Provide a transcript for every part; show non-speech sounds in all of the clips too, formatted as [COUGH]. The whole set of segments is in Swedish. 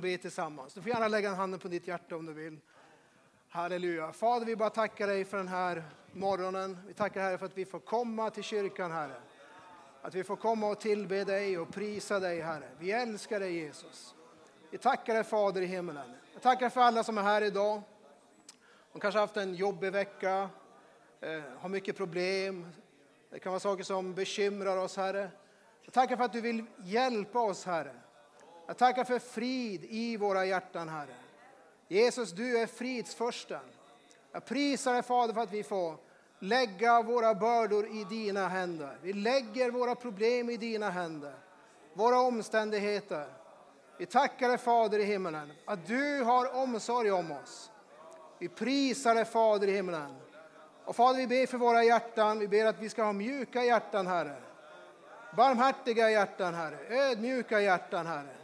be tillsammans. Du får gärna lägga handen på ditt hjärta om du vill. Halleluja. Fader, vi bara tackar dig för den här morgonen. Vi tackar Herre för att vi får komma till kyrkan, Herre. Att vi får komma och tillbe dig och prisa dig, Herre. Vi älskar dig, Jesus. Vi tackar dig, Fader i himmelen. Jag tackar för alla som är här idag. De kanske har haft en jobbig vecka, eh, har mycket problem. Det kan vara saker som bekymrar oss, Herre. Jag tackar för att du vill hjälpa oss, Herre. Jag tackar för frid i våra hjärtan, Herre. Jesus, du är fridsförsten. Jag prisar dig, Fader, för att vi får lägga våra bördor i dina händer. Vi lägger våra problem i dina händer, våra omständigheter. Vi tackar dig, Fader i himmelen, att du har omsorg om oss. Vi prisar dig, Fader i himmelen. Och Fader, vi ber för våra hjärtan. Vi ber att vi ska ha mjuka hjärtan, Herre. Barmhärtiga hjärtan, Herre. Ödmjuka hjärtan, Herre.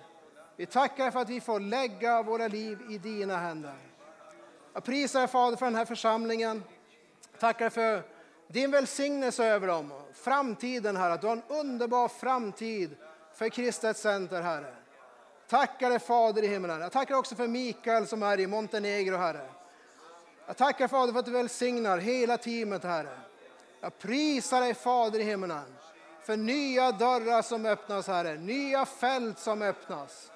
Vi tackar för att vi får lägga våra liv i dina händer. Jag prisar dig, Fader, för den här församlingen. Tackar för din välsignelse över dem. Framtiden, Herre. Att du har en underbar framtid för Kristet Center, Herre. Tackar dig, Fader i himlen. Jag tackar också för Mikael som är i Montenegro, Herre. Jag tackar Fader för att du välsignar hela teamet, Herre. Jag prisar dig, Fader i himlen, för nya dörrar som öppnas, Herre. Nya fält som öppnas.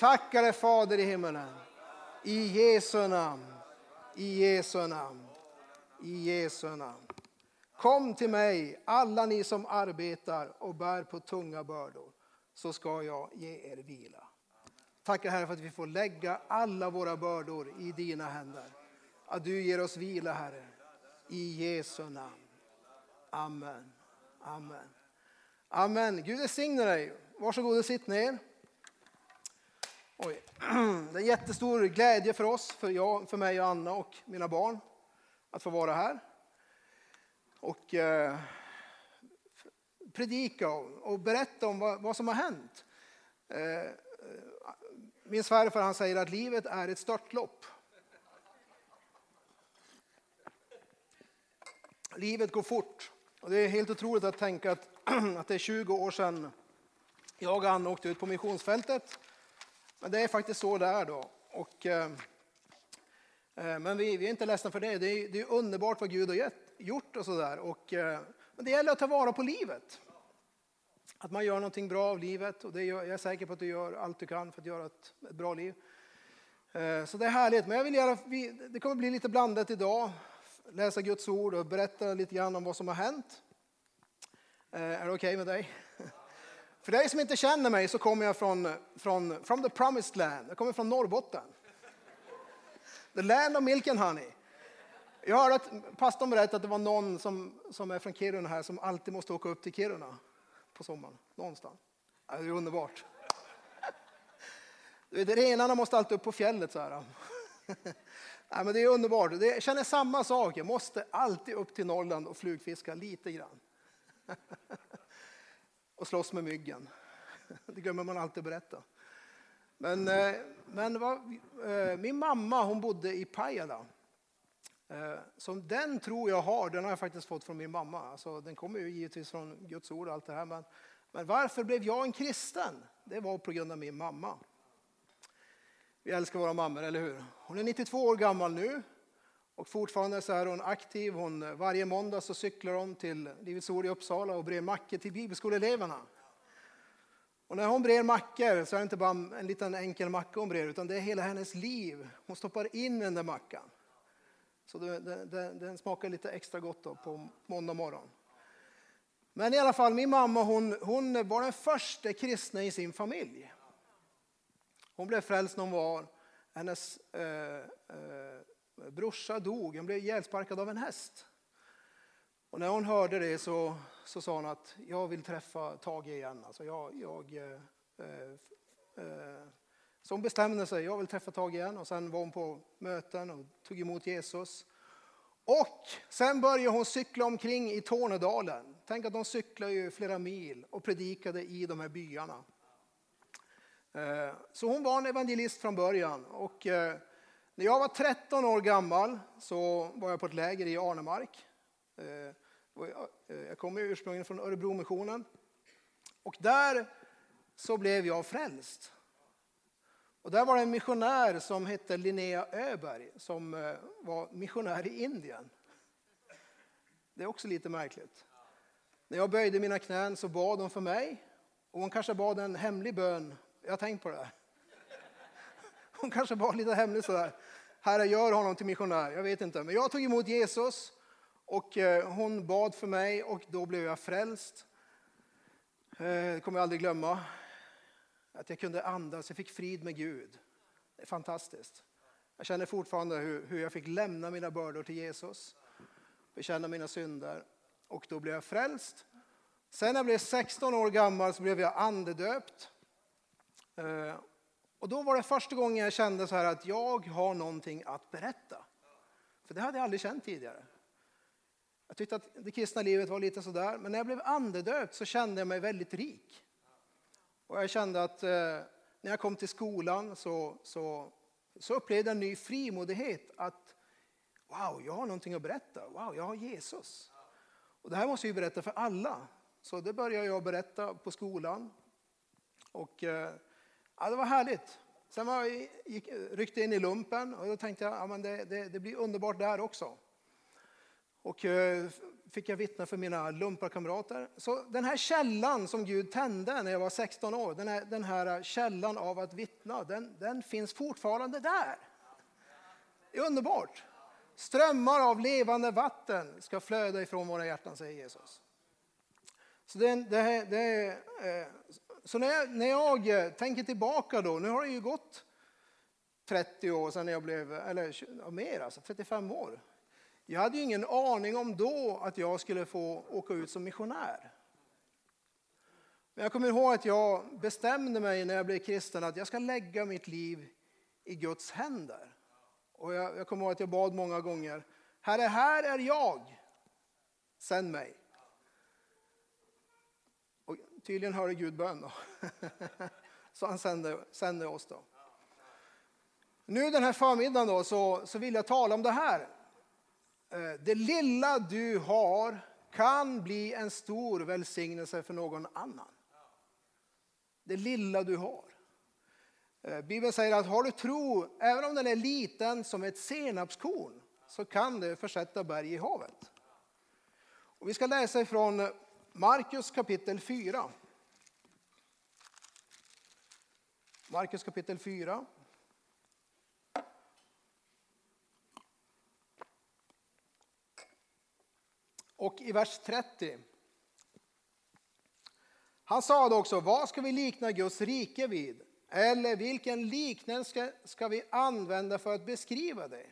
Tackar dig, Fader i himmelen. I Jesu namn. I Jesu namn. I Jesu namn. Kom till mig, alla ni som arbetar och bär på tunga bördor, så ska jag ge er vila. Tackar Herre för att vi får lägga alla våra bördor i dina händer. Att du ger oss vila, Herre. I Jesu namn. Amen. Amen. Amen. Gud välsigne dig. Varsågod och sitt ner. Oj. [CLEARS THROAT] Det är en jättestor glädje för oss, för, jag, för mig och Anna och mina barn, att få vara här. Och eh, predika och, och, berätta om vad, vad som har hänt. Eh, min svärfar han säger att livet är ett störtlopp. Livet går fort. Och det är helt otroligt att tänka att, [CLEARS THROAT] att det är 20 år sedan jag och Anna åkte ut på missionsfältet. Men det är faktiskt så det är då. Och, eh, eh, men vi, vi, är inte ledsna för det. Det är, det är underbart vad Gud har gett, gjort och sådär. Eh, men det gäller att ta vara på livet. Att man gör någonting bra av livet. Och det gör, jag är säker på att du gör allt du kan för att göra ett, ett bra liv. Eh, så det är härligt. Men jag vill göra, det kommer bli lite blandat idag läsa Guds ord och berätta lite grann om vad som har hänt. Eh, är det okej okay med dig? För dig som inte känner mig så kommer jag från, från from the promised land. Jag kommer från Norrbotten. The land of milk and honey. Jag hörde att pastorn berättade att det var någon som, som är från Kiruna här som alltid måste åka upp till Kiruna på sommaren. Någonstans. Det är underbart. Du vet, renarna måste alltid upp på fjället så här. [LAUGHS] Nej, men det är underbart. Jag känner samma sak. Jag måste alltid upp till Norrland och flugfiska lite grann. [LAUGHS] och slåss med myggen. [LAUGHS] Det glömmer man alltid berätta. Men, eh, men vad, eh, min mamma hon bodde i Pajala. Eh, som så den tror jag har, den har jag faktiskt fått från min mamma. Alltså, den kommer ju givetvis från Guds ord och allt det här. Men, men varför blev jag en kristen? Det var på grund av min mamma. Vi älskar våra mammor, eller hur? Hon är 92 år gammal nu och fortfarande så är hon aktiv. Hon, varje måndag så cyklar hon till Livets Ord i Uppsala och brer mackor till bibelskoleeleverna. Och när hon brer mackor så är det inte bara en liten enkel macka hon brer utan det är hela hennes liv. Hon stoppar in den där mackan. Så den, den, den smakar lite extra gott då på måndag morgon. Men i alla fall, min mamma hon, hon var den första kristna i sin familj. Hon blev frälst när hon var, hennes eh, eh, brorsa dog, hon blev ihjälsparkad av en häst. Och när hon hörde det så, så sa hon att jag vill träffa Tage igen. Alltså jag, jag eh, eh, eh, så hon bestämde sig, jag vill träffa Tage igen. Och sen var hon på möten och tog emot Jesus. Och sen började hon cykla omkring i Tornedalen. Tänk att de cyklade ju flera mil och predikade i de här byarna. Eh, så hon var en evangelist från början. Och eh, när jag var 13 år gammal så var jag på ett läger i Arnemark. Eh, eh, jag kommer ursprungligen från Örebromissionen. Och där så blev jag frälst. Och där var det en missionär som hette Linnea Öberg som eh, var missionär i Indien. Det är också lite märkligt. När jag böjde mina knän så bad hon för mig. Och hon kanske bad en hemlig bön. Jag har tänkt på det. Hon kanske bad lite hemligt sådär. Herre, gör honom till missionär. Jag vet inte. Men jag tog emot Jesus och eh, hon bad för mig och då blev jag frälst. Eh, det kommer jag aldrig glömma. Att jag kunde andas, jag fick frid med Gud. Det är fantastiskt. Jag känner fortfarande hur, hur jag fick lämna mina bördor till Jesus. Bekänna mina synder. Och då blev jag frälst. Sen när jag blev 16 år gammal så blev jag andedöpt. Eh, och då var det första gången jag kände så här att jag har någonting att berätta. För det hade jag aldrig känt tidigare. Jag tyckte att det kristna livet var lite sådär, men när jag blev andedöpt så kände jag mig väldigt rik. Och jag kände att eh, när jag kom till skolan så, så, så upplevde jag en ny frimodighet. Att wow, jag har någonting att berätta. Wow, jag har Jesus. Och det här måste jag berätta för alla. Så det började jag berätta på skolan. Och eh, ja, det var härligt. Sen var jag, gick, ryckte in i lumpen och då tänkte jag att ja, det, det, det, blir underbart där också. Och eh, fick jag vittna för mina lumparkamrater. Så den här källan som Gud tände när jag var 16 år, den här, den här källan av att vittna, den, den finns fortfarande där. Det är underbart. Strömmar av levande vatten ska flöda ifrån våra hjärtan, säger Jesus. Så, det, det, det, eh, så när, jag, när jag eh, tänker tillbaka då, nu har det ju gått 30 år sedan jag blev, eller mer alltså, 35 år. Jag hade ju ingen aning om då att jag skulle få åka ut som missionär. Men jag kommer ihåg att jag bestämde mig när jag blev kristen att jag ska lägga mitt liv i Guds händer. Och jag, jag kommer ihåg att jag bad många gånger, Herre, här är jag, sänd mig. Tydligen hörde Gud bön då. [LAUGHS] Så han sände, sände oss då. Nu den här förmiddagen då, så, så vill jag tala om det här. Eh, det lilla du har kan bli en stor välsignelse för någon annan. Det lilla du har. Eh, Bibeln säger att har du tro, även om den är liten som ett senapskorn, så kan det försätta berg i havet. Och vi ska läsa ifrån Markus kapitel 4. Markus kapitel 4. Och i vers 30. Han sa också, vad ska vi likna Guds rike vid? Eller vilken liknelse ska vi använda för att beskriva det?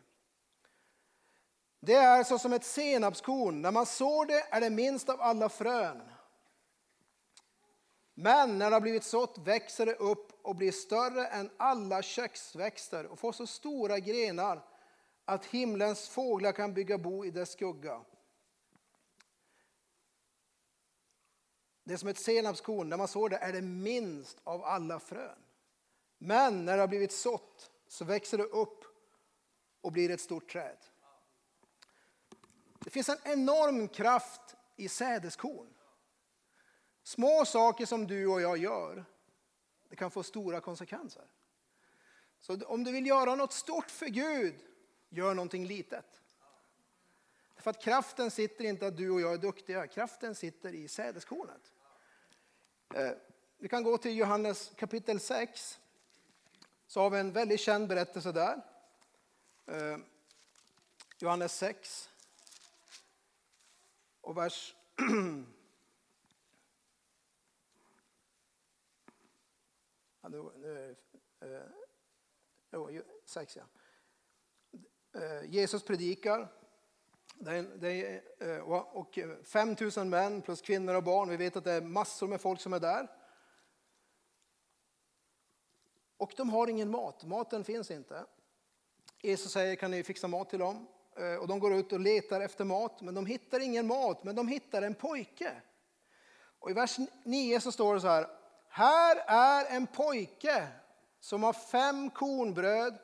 Det är så som ett senapskorn. När man sår det är det minst av alla frön. Men när det har blivit sått växer det upp och blir större än alla köksväxter och får så stora grenar att himlens fåglar kan bygga bo i dess skugga. Det är som ett senapskorn. När man sår det är det minst av alla frön. Men när det har blivit sått så växer det upp och blir ett stort träd. Det finns en enorm kraft i sädeskorn. Små saker som du och jag gör, det kan få stora konsekvenser. Så om du vill göra något stort för Gud, gör någonting litet. För att kraften sitter inte att du och jag är duktiga, kraften sitter i sädeskornet. Eh, vi kan gå till Johannes kapitel 6. Så har vi en väldigt känd berättelse där. Eh, Johannes 6. Och vers [CLEARS THROAT] ja, nu, nu, eh, eh, jo, 6 ja. Eh, Jesus predikar det är, det är, och 5 000 män plus kvinnor och barn. Vi vet att det är massor med folk som är där. Och de har ingen mat. Maten finns inte. Jesus säger, kan ni fixa mat till dem? Eh, och de går ut och letar efter mat, men de hittar ingen mat, men de hittar en pojke. Och i vers 9 så står det så här. Här är en pojke som har fem kornbröd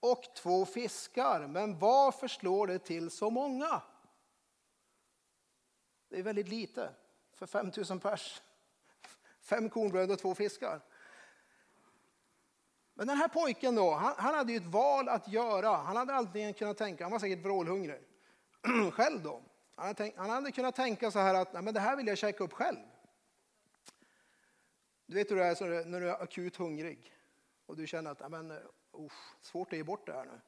och två fiskar. Men varför slår det till så många? Det är väldigt lite för 5000 pers. Fem kornbröd och två fiskar. Men den här pojken då, han, han hade ju ett val att göra. Han hade alltid kunnat tänka, han var säkert vrålhungrig [CLEARS THROAT] själv då. Han hade, tänkt, han hade kunnat tänka så här att Nej, men det här vill jag käka upp själv. Du vet hur det är när du är akut hungrig och du känner att men, uh, svårt att ge bort det här nu.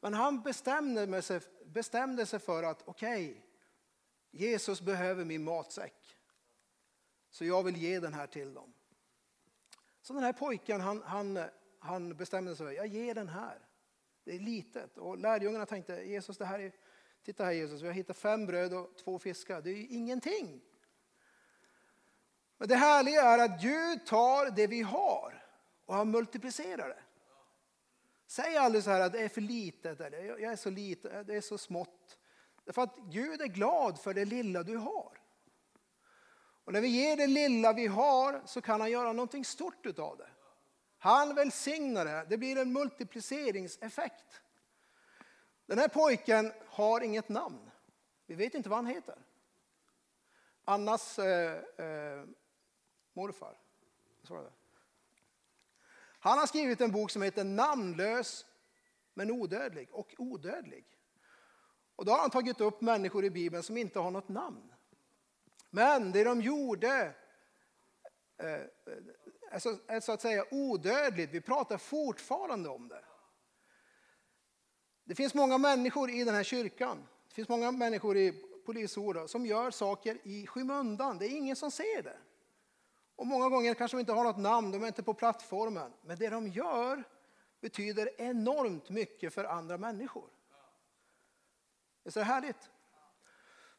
Men han bestämde sig, bestämde sig för att okej, okay, Jesus behöver min matsäck. Så jag vill ge den här till dem. Så den här pojken han, han, han bestämde sig för jag ger den här. Det är litet. Och lärjungarna tänkte Jesus det här är, titta här Jesus, vi har hittat fem bröd och två fiskar. Det är ju ingenting. Men det härliga är att Gud tar det vi har och han multiplicerar det. Säg aldrig så här att det är för litet, eller jag är så liten, det är så smått. Därför att Gud är glad för det lilla du har. Och när vi ger det lilla vi har så kan han göra någonting stort utav det. Han välsignar det, det blir en multipliceringseffekt. Den här pojken har inget namn. Vi vet inte vad han heter. Annas eh, eh, morfar. Han har skrivit en bok som heter Namnlös men odödlig och odödlig. Och då har han tagit upp människor i Bibeln som inte har något namn. Men det de gjorde eh, eh är så att säga odödligt. Vi pratar fortfarande om det. Det finns många människor i den här kyrkan. Det finns många människor i polisord som gör saker i skymundan. Det är ingen som ser det. Och många gånger kanske de inte har något namn, de är inte på plattformen. Men det de gör betyder enormt mycket för andra människor. Är det härligt?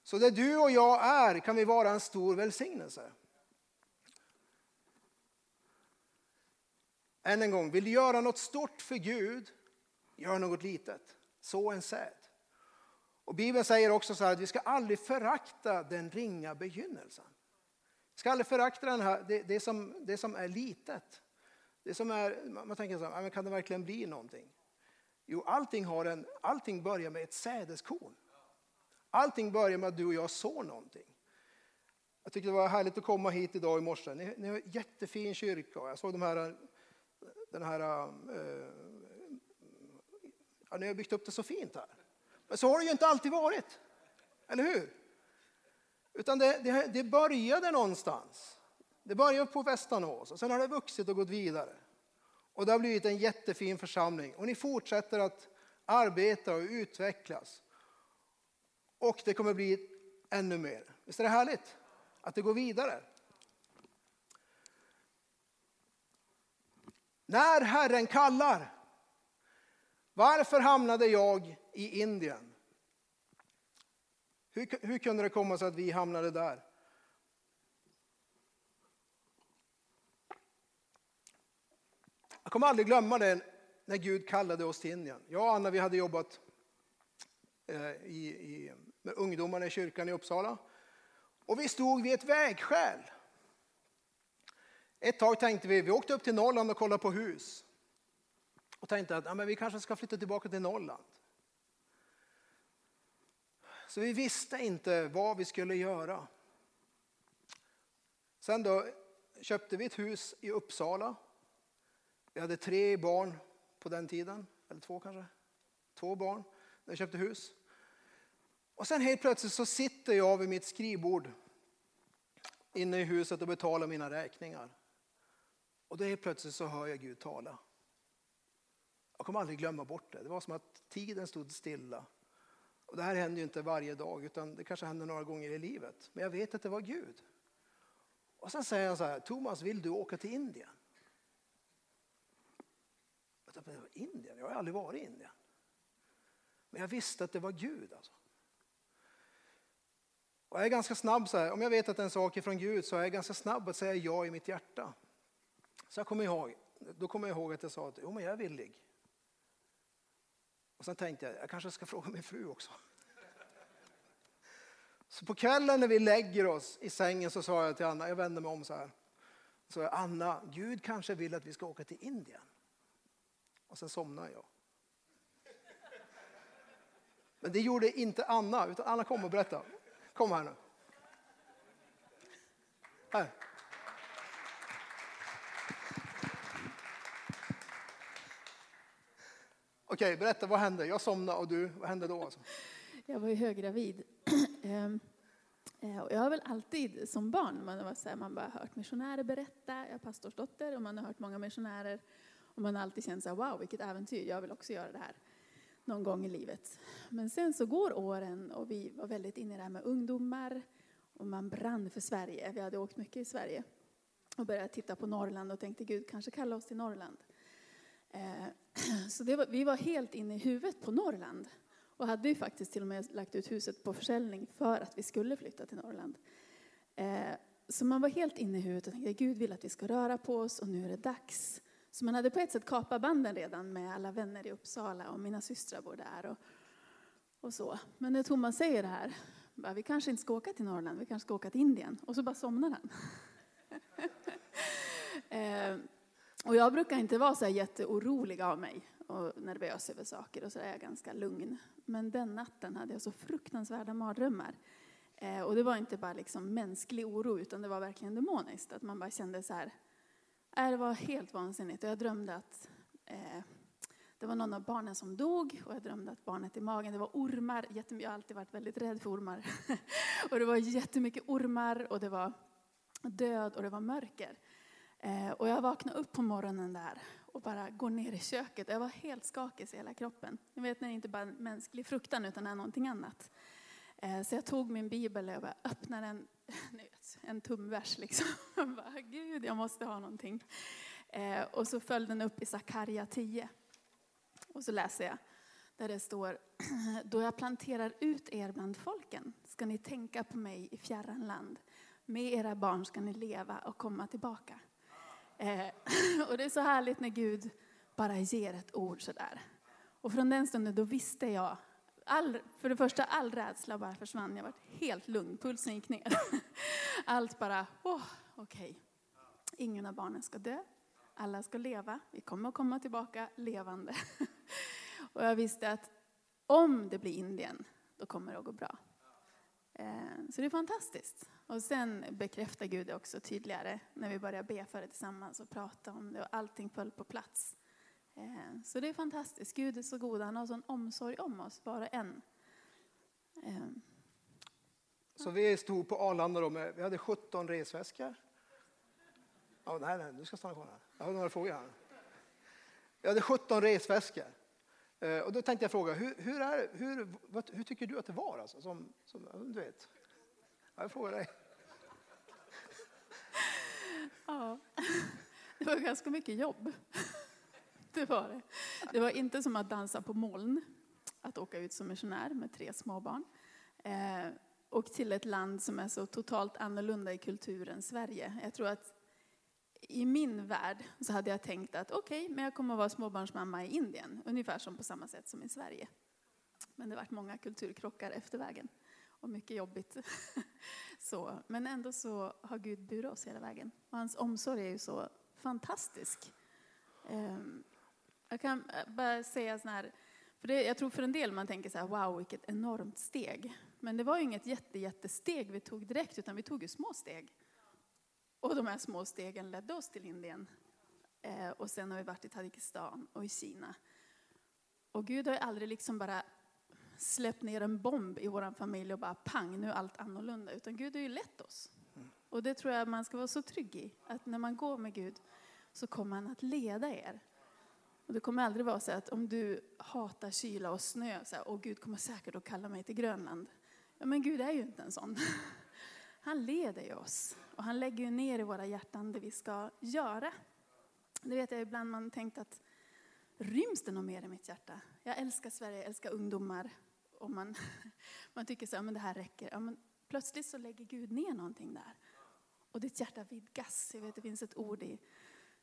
Så där du och jag är kan vi vara en stor välsignelse. Än en gång, vill du göra något stort för Gud, gör något litet. Så en säd. Och Bibeln säger också så här att vi ska aldrig förakta den ringa begynnelsen. Vi ska aldrig förakta den här, det, det, som, det som är litet. Det som är, man tänker så här, kan det verkligen bli någonting? Jo, allting, har en, allting börjar med ett sädeskorn. Allting börjar med att du och jag sår någonting. Jag tyckte det var härligt att komma hit idag i morse. Ni, ni har en jättefin kyrka. Jag såg de här, den här... Äh, äh, ja, ni har byggt upp det så fint här. Men så har det ju inte alltid varit. Eller hur? Utan det, det, det började någonstans. Det började på Västanås och sen har det vuxit och gått vidare. Och det har blivit en jättefin församling. Och ni fortsätter att arbeta och utvecklas. Och det kommer bli ännu mer. Visst är det härligt? Att det går vidare. När Herren kallar. Varför hamnade jag i Indien? Hur, hur kunde det komma sig att vi hamnade där? Jag kommer aldrig glömma det när Gud kallade oss till Indien. Jag och Anna vi hade jobbat eh, i, i med ungdomarna i kyrkan i Uppsala. Och vi stod vid ett vägskäl. Ett tag tänkte vi, vi åkte upp till Norrland och kollade på hus. Och tänkte att ja, men vi kanske ska flytta tillbaka till Norrland. Så vi visste inte vad vi skulle göra. Sen då köpte vi ett hus i Uppsala. Vi hade tre barn på den tiden, eller två kanske. Två barn när vi köpte hus. Och sen helt plötsligt så sitter jag vid mitt skrivbord inne i huset och betalar mina räkningar. Och då helt plötsligt så hör jag Gud tala. Jag kommer aldrig glömma bort det. Det var som att tiden stod stilla. Och det här händer ju inte varje dag, utan det kanske händer några gånger i livet. Men jag vet att det var Gud. Och sen säger han så här, Thomas vill du åka till Indien? Indien? Jag har aldrig varit i Indien. Men jag visste att det var Gud. Alltså. Och jag är ganska snabb så här, om jag vet att en sak är från Gud så är jag ganska snabb att säga ja i mitt hjärta. Så jag kommer ihåg, då kommer jag ihåg att jag sa att jo, men jag är villig. Och sen tänkte jag, jag kanske ska fråga min fru också. [LAUGHS] Så på kvällen när vi lägger oss i sängen så sa jag till Anna, jag vände mig om så här. Så jag, Anna, Gud kanske vill att vi ska åka till Indien. Och sen somnade jag. [LAUGHS] Men det gjorde inte Anna, utan Anna kom och berättade. Kom här nu. Här. Okej, berätta vad hände? Jag somnade och du, vad hände då? Alltså? Jag var ju höggravid. [CLEARS THROAT] Ehm, eh, och jag har väl alltid som barn, man har, så här, man bara hört missionärer berätta, jag är pastorsdotter och man har hört många missionärer och man har alltid känt så här, wow vilket äventyr, jag vill också göra det här någon gång i livet. Men sen så går åren och vi var väldigt inne i det här med ungdomar och man brann för Sverige. Vi hade åkt mycket i Sverige och började titta på Norrland och tänkte Gud kanske kalla oss till Norrland. Eh, [CLEARS THROAT] Så var, vi var helt inne i huvudet på Norrland och hade ju faktiskt till och med lagt ut huset på försäljning för att vi skulle flytta till Norrland. Eh, så man var helt inne i huvudet och tänkte Gud vill att vi ska röra på oss och nu är det dags. Så man hade på ett sätt kapat banden redan med alla vänner i Uppsala och mina systrar bor där. Och, och så. Men när Thomas säger det här, bara, vi kanske inte ska åka till Norrland, vi kanske ska åka till Indien. Och så bara somnar han. [LAUGHS] eh, och jag brukar inte vara så här jätteorolig av mig och nervös över saker och så är jag ganska lugn. Men den natten hade jag så fruktansvärda mardrömmar. Eh, och det var inte bara liksom mänsklig oro utan det var verkligen demoniskt. Att man bara kände så här, äh, det var helt vansinnigt. Och jag drömde att eh, det var någon av barnen som dog och jag drömde att barnet i magen, det var ormar. Jag har alltid varit väldigt rädd för ormar. [LAUGHS] och det var jättemycket ormar och det var död och det var mörker. Eh, och jag vaknade upp på morgonen där och bara går ner i köket. Jag var helt skakig i hela kroppen. Ni vet när det inte bara är mänsklig fruktan utan är någonting annat. Eh, så jag tog min bibel och jag bara öppnade en, [LAUGHS] en tumvers liksom. [LAUGHS] Jag bara, Gud, jag måste ha någonting. Eh, och så föll den upp i Sakarja 10. Och så läser jag där det står, [CLEARS THROAT] då jag planterar ut er bland folken ska ni tänka på mig i fjärran land. Med era barn ska ni leva och komma tillbaka. Eh, [LAUGHS] och det är så härligt när Gud bara ger ett ord sådär. Och från den stunden då visste jag, all, för det första all rädsla bara försvann. Jag var helt lugn, pulsen gick ner. [LAUGHS] Allt bara, oh, okej. Okay. Ingen av barnen ska dö, alla ska leva. Vi kommer att komma tillbaka levande. [LAUGHS] Och jag visste att om det blir Indien, då kommer det att gå bra. Eh, så det är fantastiskt. Och sen bekräftar Gud det också tydligare när vi börjar be för det tillsammans och prata om det och allting föll på plats. Eh, så det är fantastiskt. Gud är så god, han har sån omsorg om oss, var och en. Eh. Så vi stod på Arlanda då med, vi hade 17 resväskor. Ja, nej, nej, du ska stanna kvar här. Jag har några frågor här. Vi hade 17 resväskor. Eh, och då tänkte jag fråga, hur, hur, är, hur, hur tycker du att det var? Alltså, som, som, du vet. Jag frågar dig. Ja, det var ganska mycket jobb. Det var det. Det var inte som att dansa på moln, att åka ut som missionär med tre småbarn. Eh, och till ett land som är så totalt annorlunda i kulturen Sverige. Jag tror att i min värld så hade jag tänkt att okej, okay, men jag kommer att vara småbarnsmamma i Indien, ungefär som på samma sätt som i Sverige. Men det varit många kulturkrockar efter vägen och mycket jobbigt. [LAUGHS] så, men ändå så har Gud burit oss hela vägen. Och hans omsorg är ju så fantastisk. Ehm, jag kan eh, bara säga så här, för det, jag tror för en del man tänker så här, wow vilket enormt steg. Men det var ju inget jätte, jättesteg vi tog direkt, utan vi tog ju små steg. Och de här små stegen ledde oss till Indien. Eh, och sen har vi varit i Tadzjikistan och i Kina. Och Gud har ju aldrig liksom bara släppt ner en bomb i vår familj och bara pang, nu är allt annorlunda. Utan Gud har ju lett oss. Och det tror jag man ska vara så trygg i. Att när man går med Gud så kommer han att leda er. Och det kommer aldrig vara så att om du hatar kyla och snö, så här, och Gud kommer säkert att kalla mig till Grönland. Ja, men Gud är ju inte en sån. [LAUGHS] Han leder ju oss. Och han lägger ju ner i våra hjärtan det vi ska göra. Det vet jag ibland man tänkt att ryms det något mer i mitt hjärta? Jag älskar Sverige, jag älskar ungdomar. Och man, [LAUGHS] man tycker så, här, men det här räcker. Ja, men plötsligt så lägger Gud ner någonting där. Och ditt hjärta vidgas. Jag vet det finns ett ord i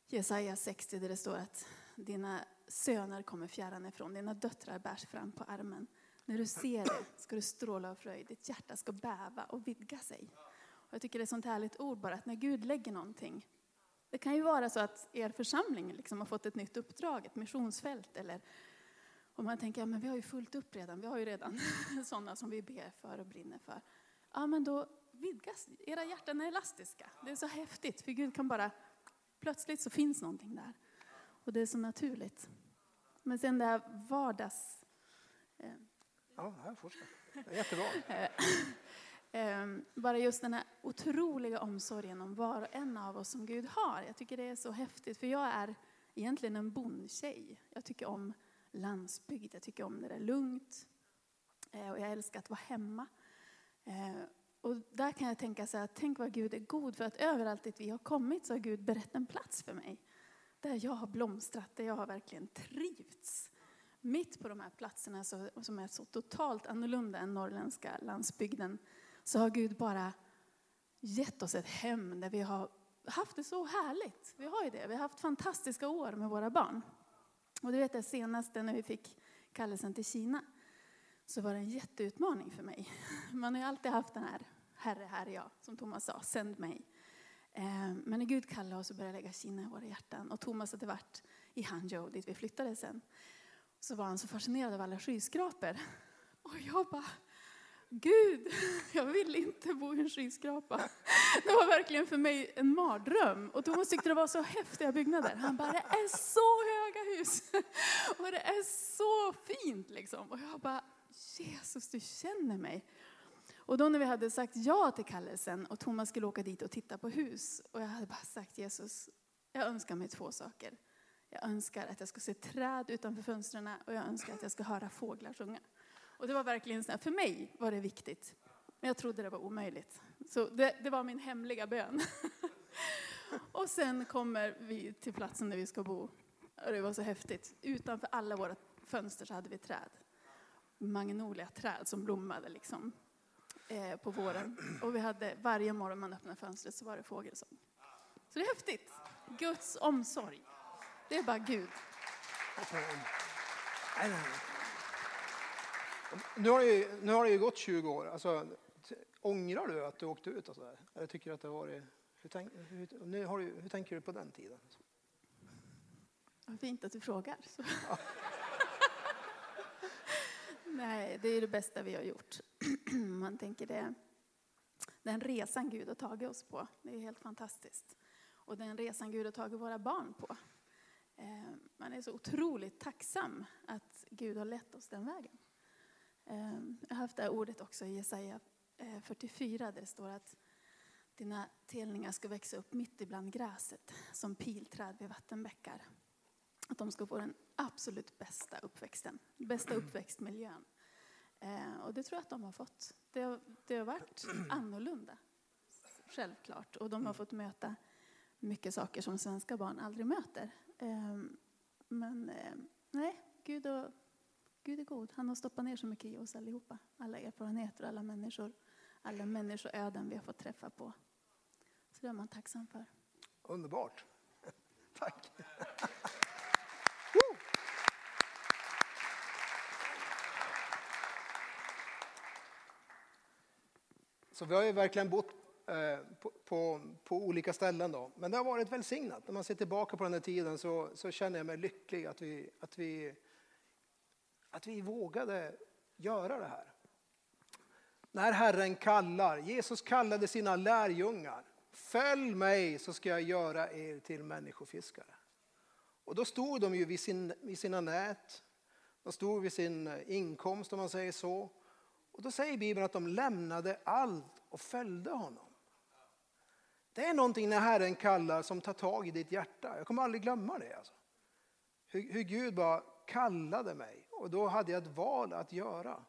Jesaja 60 där det står att dina söner kommer fjärran ifrån, dina döttrar bärs fram på armen. När du ser det ska du stråla av fröjd, ditt hjärta ska bäva och vidga sig. Och jag tycker det är ett sånt härligt ord bara att när Gud lägger någonting. Det kan ju vara så att er församling liksom har fått ett nytt uppdrag, ett missionsfält eller och man tänker, ja men vi har ju fullt upp redan, vi har ju redan [LAUGHS] sådana som vi ber för och brinner för. Ja men då vidgas, era hjärtan är elastiska. Det är så häftigt, för Gud kan bara, plötsligt så finns någonting där. Och det är så naturligt. Men sen det här vardags... Eh, Ja, här, fortsätt. Jättebra. [LAUGHS] eh, bara just den här otroliga omsorgen om var och en av oss som Gud har. Jag tycker det är så häftigt, för jag är egentligen en bondtjej. Jag tycker om landsbygd, jag tycker om när det är lugnt. Eh, och jag älskar att vara hemma. Eh, och där kan jag tänka så här, tänk vad Gud är god, för att överallt dit vi har kommit så har Gud berett en plats för mig. Där jag har blomstrat, där jag har verkligen trivts. Mitt på de här platserna så, som är så totalt annorlunda än norrländska landsbygden, så har Gud bara gett oss ett hem där vi har haft det så härligt. Vi har ju det. Vi har haft fantastiska år med våra barn. Och du vet det senaste när vi fick kallelsen till Kina så var det en jätteutmaning för mig. [LAUGHS] Man har ju alltid haft den här, Herre, här är jag, som Thomas sa, sänd mig. Eh, men när Gud kallade oss och började lägga Kina i våra hjärtan och Thomas hade varit i Hangzhou dit vi flyttade sen så var han så fascinerad av alla skyskrapor. [LAUGHS] Och jag bara, Gud, [LAUGHS] jag vill inte bo i en skyskrapa. Det var verkligen för mig en mardröm. Och Thomas tyckte det var så häftiga byggnader. Han bara, det är så höga hus. [LAUGHS] Och det är så fint liksom. Och jag bara, Jesus du känner mig. Och då när vi hade sagt ja till kallelsen och Thomas skulle åka dit och titta på hus. Och jag hade bara sagt Jesus, jag önskar mig två saker. Jag önskar att jag ska se träd utanför fönstren och jag önskar att jag ska höra fåglar sjunga. Och det var verkligen så här, för mig var det viktigt. Men jag trodde det var omöjligt. Så det, det var min hemliga bön. [LAUGHS] och sen kommer vi till platsen där vi ska bo. Och det var så häftigt. Utanför alla våra fönster så hade vi träd. Magnolia-träd som blommade liksom eh, på våren. Och vi hade, varje morgon man öppnade fönstret så var det fågelsång. Så det är häftigt. Guds omsorg. Det är bara Gud. Nu har, det ju, nu har det ju gått 20 år. Alltså, ångrar du att du åkte ut? Och så där? Eller tycker att det har varit... Hur, tänk, hur, nu har du, hur tänker du på den tiden? Fint att du frågar. Så. [LAUGHS] Nej, det är det bästa vi har gjort. [CLEARS THROAT] Man tänker det, den resan Gud har tagit oss på, det är helt fantastiskt. Och den resan Gud har tagit våra barn på. Eh, Man är så otroligt tacksam att Gud har lett oss den vägen. Eh, Jag har haft det här ordet också i Jesaja eh, 44 där det står att dina telningar ska växa upp mitt ibland gräset som pilträd vid vattenbäckar. Att de ska få den absolut bästa uppväxten, bästa uppväxtmiljön. Eh, och det tror jag att de har fått. Det har, det har varit [CLEARS THROAT] annorlunda, självklart. Och de har fått möta mycket saker som svenska barn aldrig möter. Eh, men eh, nej, Gud, och, Gud är god. Han har stoppat ner så mycket i oss allihopa. Alla erfarenheter, alla människor, alla människoöden vi har fått träffa på. Så det är man tacksam för. Underbart. [LAUGHS] Tack. Så vi har ju verkligen bott eh, på, på, på olika ställen. Då. Men det har varit välsignat. När man ser tillbaka på den här tiden så, så känner jag mig lycklig att vi, att, vi, att vi vågade göra det här. När Herren kallar, Jesus kallade sina lärjungar. Följ mig så ska jag göra er till människofiskare. Och då stod de ju vid, sin, vid sina nät. De stod vid sin eh, inkomst om man säger så. Och då säger Bibeln att de lämnade allt och följde honom. Det är någonting när Herren kallar som tar tag i ditt hjärta. Jag kommer aldrig glömma det. Alltså. Hur, hur Gud bara kallade mig och då hade jag ett val att göra.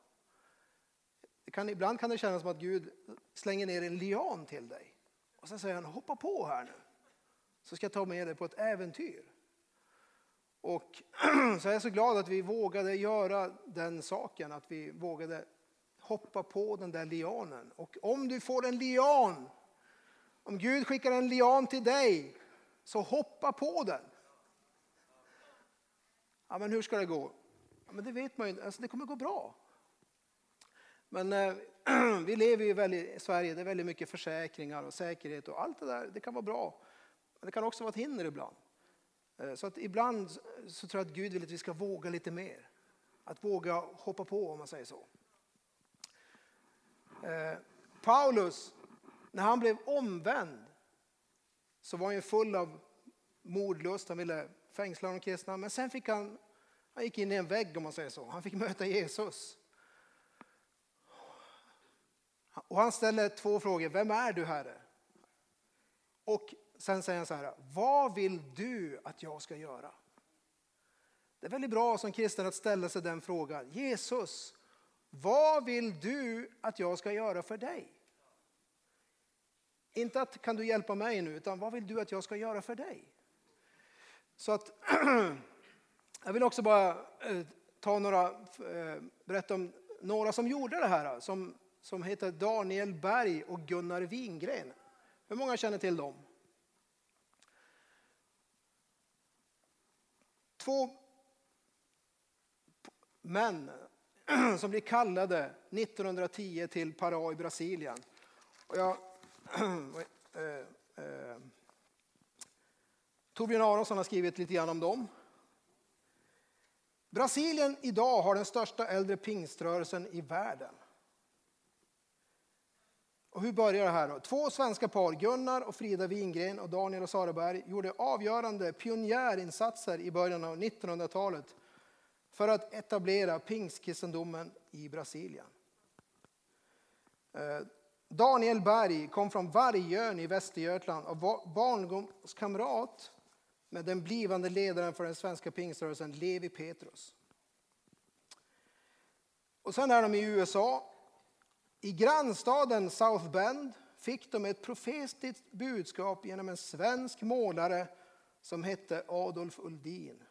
Det kan, ibland kan det kännas som att Gud slänger ner en lian till dig. Och sen säger han, hoppa på här nu. Så ska jag ta med dig på ett äventyr. Och [CLEARS THROAT] så är jag så glad att vi vågade göra den saken, att vi vågade hoppa på den där lianen. Och om du får en lian, om Gud skickar en lian till dig, så hoppa på den. Ja, men hur ska det gå? Men det vet man ju, alltså det kommer gå bra. Men eh, [CLEARS THROAT] vi lever ju väldigt, i Sverige, det är väldigt mycket försäkringar och säkerhet och allt det där, det kan vara bra. Men det kan också vara ett hinder ibland. Eh, så att ibland så tror jag att Gud vill att vi ska våga lite mer. Att våga hoppa på om man säger så. Eh, Paulus, när han blev omvänd så var han ju full av mordlust, han ville fängsla de kristna. Men sen fick han, han gick in i en vägg om man säger så. Han fick möta Jesus. Och han ställer två frågor. Vem är du Herre? Och sen säger han så här. Vad vill du att jag ska göra? Det är väldigt bra som kristen att ställa sig den frågan. Jesus, vad vill du att jag ska göra för dig? Inte att kan du hjälpa mig nu, utan vad vill du att jag ska göra för dig? Så att [CLEARS THROAT] jag vill också bara eh, ta några, eh, berätta om några som gjorde det här, som, som heter Daniel Berg och Gunnar Wingren. Hur många känner till dem? Två män [CLEARS THROAT] som blir kallade 1910 till Pará i Brasilien. Och jag, [CLEARS THROAT] eh, eh, Torbjörn Aronsson har skrivit lite grann om dem. Brasilien idag har den största äldre pingströrelsen i världen. Och hur börjar det här då? Två svenska par, Gunnar och Frida Wingren och Daniel och Saraberg, gjorde avgörande pionjärinsatser i början av 1900-talet för att etablera pingstkristendomen i Brasilien. Eh, Daniel Berg kom från Vargön i Västergötland och var barndomskamrat med den blivande ledaren för den svenska pingströrelsen, Levi Petrus. Och sen är de i USA. I grannstaden South Bend fick de ett profetiskt budskap genom en svensk målare som hette Adolf Uldin.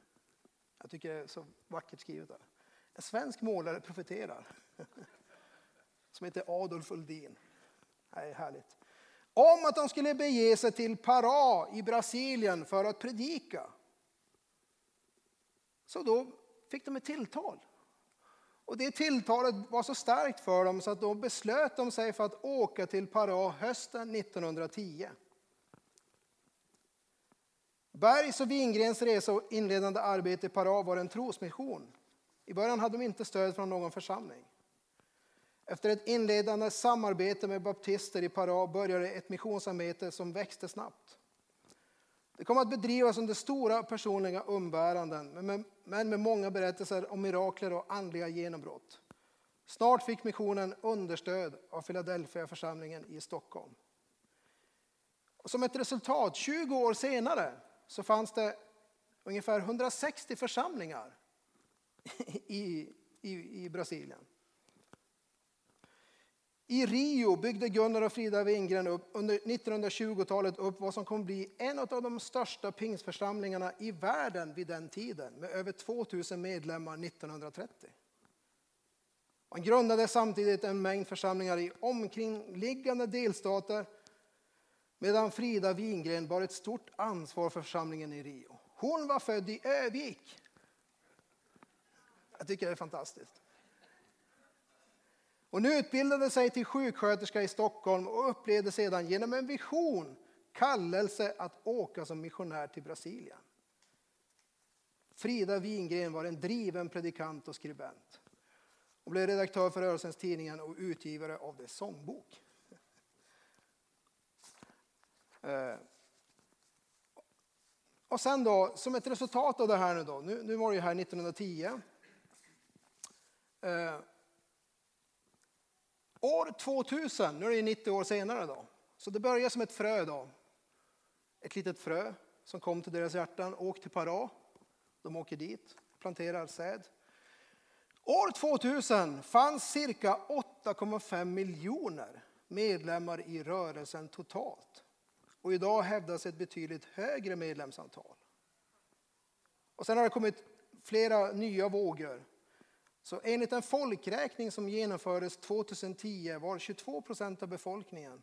Jag tycker det är så vackert skrivet. Där. En svensk målare profeterar. [LAUGHS] Som heter Adolf Uldin. Det är härligt. Om att de skulle bege sig till Pará i Brasilien för att predika. Så då fick de ett tilltal. Och det tilltalet var så starkt för dem så att då beslöt de sig för att åka till Pará hösten 1910. Bergs och Wingrens resa och inledande arbete i Pará var en trosmission. I början hade de inte stöd från någon församling. Efter ett inledande samarbete med baptister i Pará började ett missionsarbete som växte snabbt. Det kom att bedrivas under stora personliga umbäranden, men med många berättelser om mirakler och andliga genombrott. Snart fick missionen understöd av Philadelphia-församlingen i Stockholm. Som ett resultat, 20 år senare, så fanns det ungefär 160 församlingar [LAUGHS] i, i, i Brasilien. I Rio byggde Gunnar och Frida Wingren upp, under 1920-talet upp vad som kommer bli en av de största pingstförsamlingarna i världen vid den tiden med över 2000 medlemmar 1930. Man grundade samtidigt en mängd församlingar i omkringliggande delstater medan Frida Wingren bar ett stort ansvar för församlingen i Rio. Hon var född i Övik. Jag tycker det är fantastiskt. Hon utbildade sig till sjuksköterska i Stockholm och upplevde sedan genom en vision kallelse att åka som missionär till Brasilien. Frida Wingren var en driven predikant och skribent. Hon blev redaktör för rörelsens tidningen och utgivare av dess sångbok. [LAUGHS] Eh, och sen då, som ett resultat av det här nu då, nu, nu var det ju här 1910. År 2000, nu är det 90 år senare då, så det börjar som ett frö då. Ett litet frö som kom till deras hjärtan, åk till Pará. De åker dit, planterar säd. År 2000 fanns cirka 8,5 miljoner medlemmar i rörelsen totalt. Och idag hävdas ett betydligt högre medlemsantal. Och sen har det kommit flera nya vågor. Så enligt en folkräkning som genomfördes 2010 var 22 procent av befolkningen,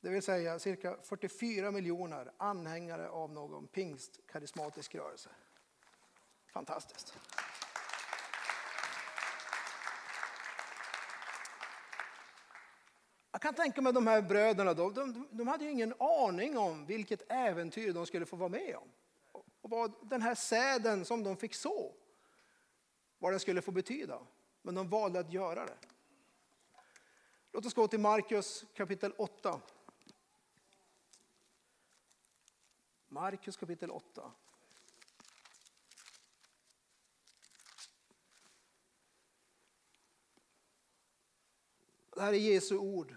det vill säga cirka 44 miljoner, anhängare av någon pingstkarismatisk rörelse. Fantastiskt. Jag kan tänka mig de här bröderna, då, de, de hade ju ingen aning om vilket äventyr de skulle få vara med om. Och vad den här säden som de fick så, vad den skulle få betyda. Men de valde att göra det. Låt oss gå till Markus kapitel 8. Markus kapitel 8. Det här är Jesu ord.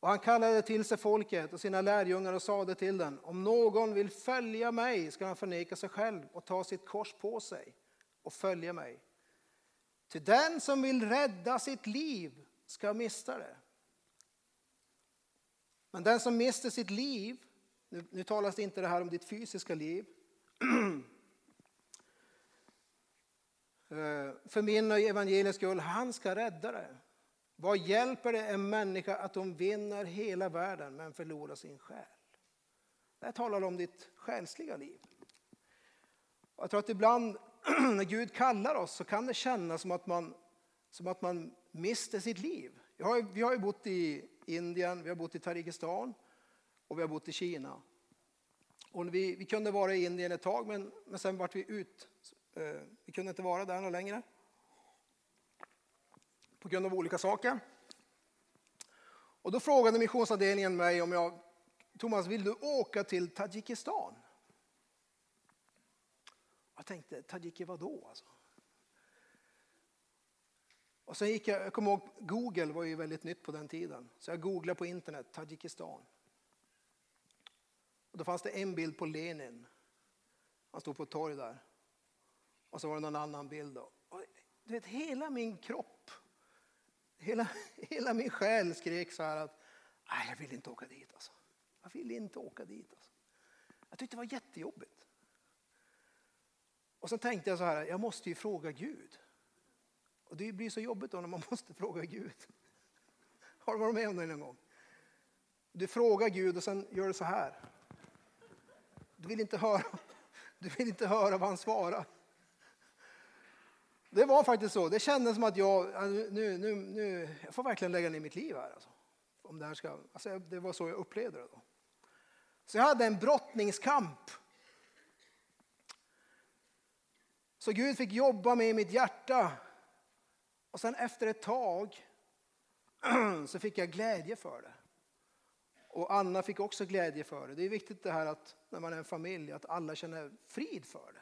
Och han kallade till sig folket och sina lärjungar och sade till dem, om någon vill följa mig ska han förneka sig själv och ta sitt kors på sig och följa mig. Till den som vill rädda sitt liv ska mista det. Men den som mister sitt liv, nu, nu talas det inte det här om ditt fysiska liv, [CLEARS THROAT] eh, för min och evangeliets skull, han ska rädda det. Vad hjälper det en människa att hon vinner hela världen men förlorar sin själ? Det här talar om ditt själsliga liv. Jag tror att ibland [CLEARS THROAT] när Gud kallar oss så kan det kännas som att man, som att man mister sitt liv. Har, vi har ju bott i Indien, vi har bott i Tadzjikistan och vi har bott i Kina. Och vi, vi kunde vara i Indien ett tag men, men sen vart vi ut. Eh, vi kunde inte vara där någon längre på grund av olika saker. Och då frågade missionsavdelningen mig om jag, Thomas, vill du åka till Tadzjikistan? Jag tänkte, Tadzjiki vadå alltså? Och sen gick jag, jag kommer ihåg, Google var ju väldigt nytt på den tiden. Så jag googlade på internet, Tadzjikistan. Och då fanns det en bild på Lenin. Han stod på ett torg där. Och så var det någon annan bild. Då. Och, du vet, hela min kropp hela, [LAUGHS] hela min själ skrek så här att nej, jag vill inte åka dit. Alltså. Jag vill inte åka dit. Alltså. Jag tyckte det var jättejobbigt. Och så tänkte jag så här, jag måste ju fråga Gud. Och det blir så jobbigt då när man [LAUGHS] måste fråga Gud. Har du varit med om det någon gång? Du frågar Gud och sen gör du så här. Du vill inte höra, [LAUGHS] du vill inte höra vad han svarar. Det var faktiskt så. Det kändes som att jag, äh, nu, nu, nu, jag får verkligen lägga ner mitt liv här. Alltså. Om det, här ska, alltså det var så jag upplevde det. Då. Så jag hade en brottningskamp. Så Gud fick jobba med mitt hjärta. Och sen efter ett tag [CLEARS THROAT] så fick jag glädje för det. Och Anna fick också glädje för det. Det är viktigt det här att när man är en familj att alla känner frid för det.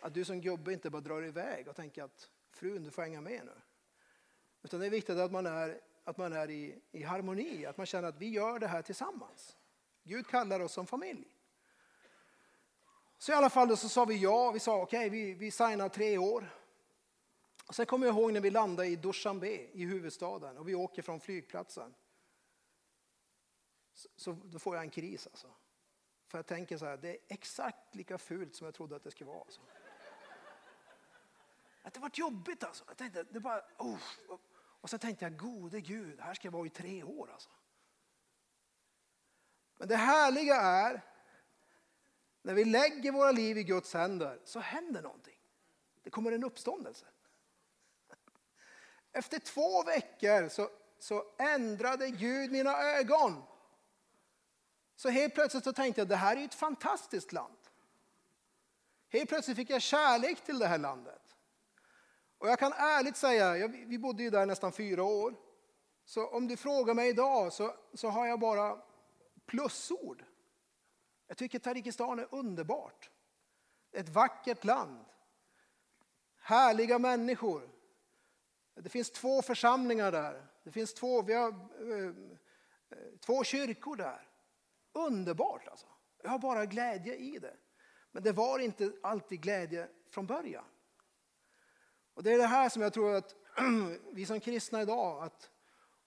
Att du som gubbe inte bara drar iväg och tänker att frun, du får hänga med nu. Utan det är viktigt att man är, att man är i, i harmoni, att man känner att vi gör det här tillsammans. Gud kallar oss som familj. Så i alla fall då så sa vi ja, vi sa okej, okay, vi, vi signar tre år. Och sen kommer jag ihåg när vi landade i Dushanbe i huvudstaden och vi åker från flygplatsen. Så, så då får jag en kris alltså. För jag tänker så här, det är exakt lika fult som jag trodde att det skulle vara. Alltså. Att det var jobbigt alltså. Jag tänkte, det bara, oh. Och så tänkte jag, gode Gud, här ska jag vara i tre år alltså. Men det härliga är, när vi lägger våra liv i Guds händer så händer någonting. Det kommer en uppståndelse. Efter två veckor så, så ändrade Gud mina ögon. Så helt plötsligt så tänkte jag, det här är ett fantastiskt land. Helt plötsligt fick jag kärlek till det här landet. Och jag kan ärligt säga, jag, vi bodde ju där nästan fyra år. Så om du frågar mig idag så, så har jag bara plusord. Jag tycker Tadzjikistan är underbart. Ett vackert land. Härliga människor. Det finns två församlingar där. Det finns två, vi har, eh, två kyrkor där. Underbart alltså. Jag har bara glädje i det. Men det var inte alltid glädje från början. Och det är det här som jag tror att [CLEARS THROAT] vi som kristna idag, att,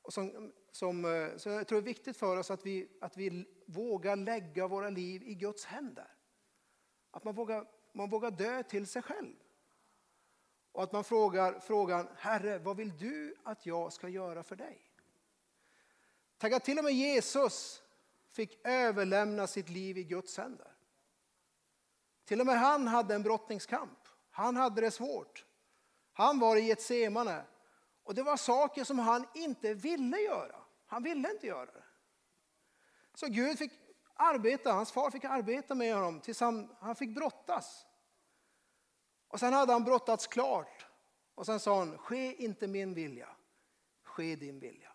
och som, som, eh, så jag tror det är viktigt för oss att vi, att vi vågar lägga våra liv i Guds händer. Att man vågar, man vågar dö till sig själv. Och att man frågar frågan, Herre, vad vill du att jag ska göra för dig? Tänk att till och med Jesus fick överlämna sitt liv i Guds händer. Till och med han hade en brottningskamp. Han hade det svårt. Han var i Getsemane och det var saker som han inte ville göra. Han ville inte göra det. Så Gud fick arbeta, hans far fick arbeta med honom tills han, han fick brottas. Och sen hade han brottats klart. Och sen sa han, ske inte min vilja, ske din vilja.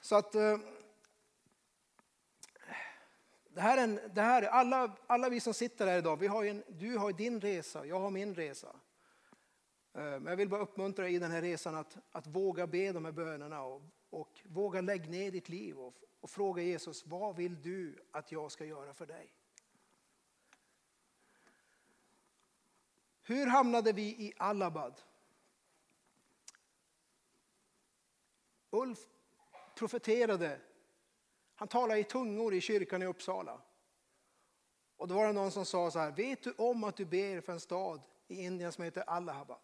Så att eh, det här är en, det här, alla, alla vi som sitter här idag, vi har en, du har din resa, jag har min resa. Eh, men jag vill bara uppmuntra dig i den här resan att, att våga be de här bönerna och, och våga lägga ner ditt liv och, och fråga Jesus, vad vill du att jag ska göra för dig? Hur hamnade vi i Allabad? Ulf profeterade, han talade i tungor i kyrkan i Uppsala. Och då var det någon som sa så här, vet du om att du ber för en stad i Indien som heter Allahabad?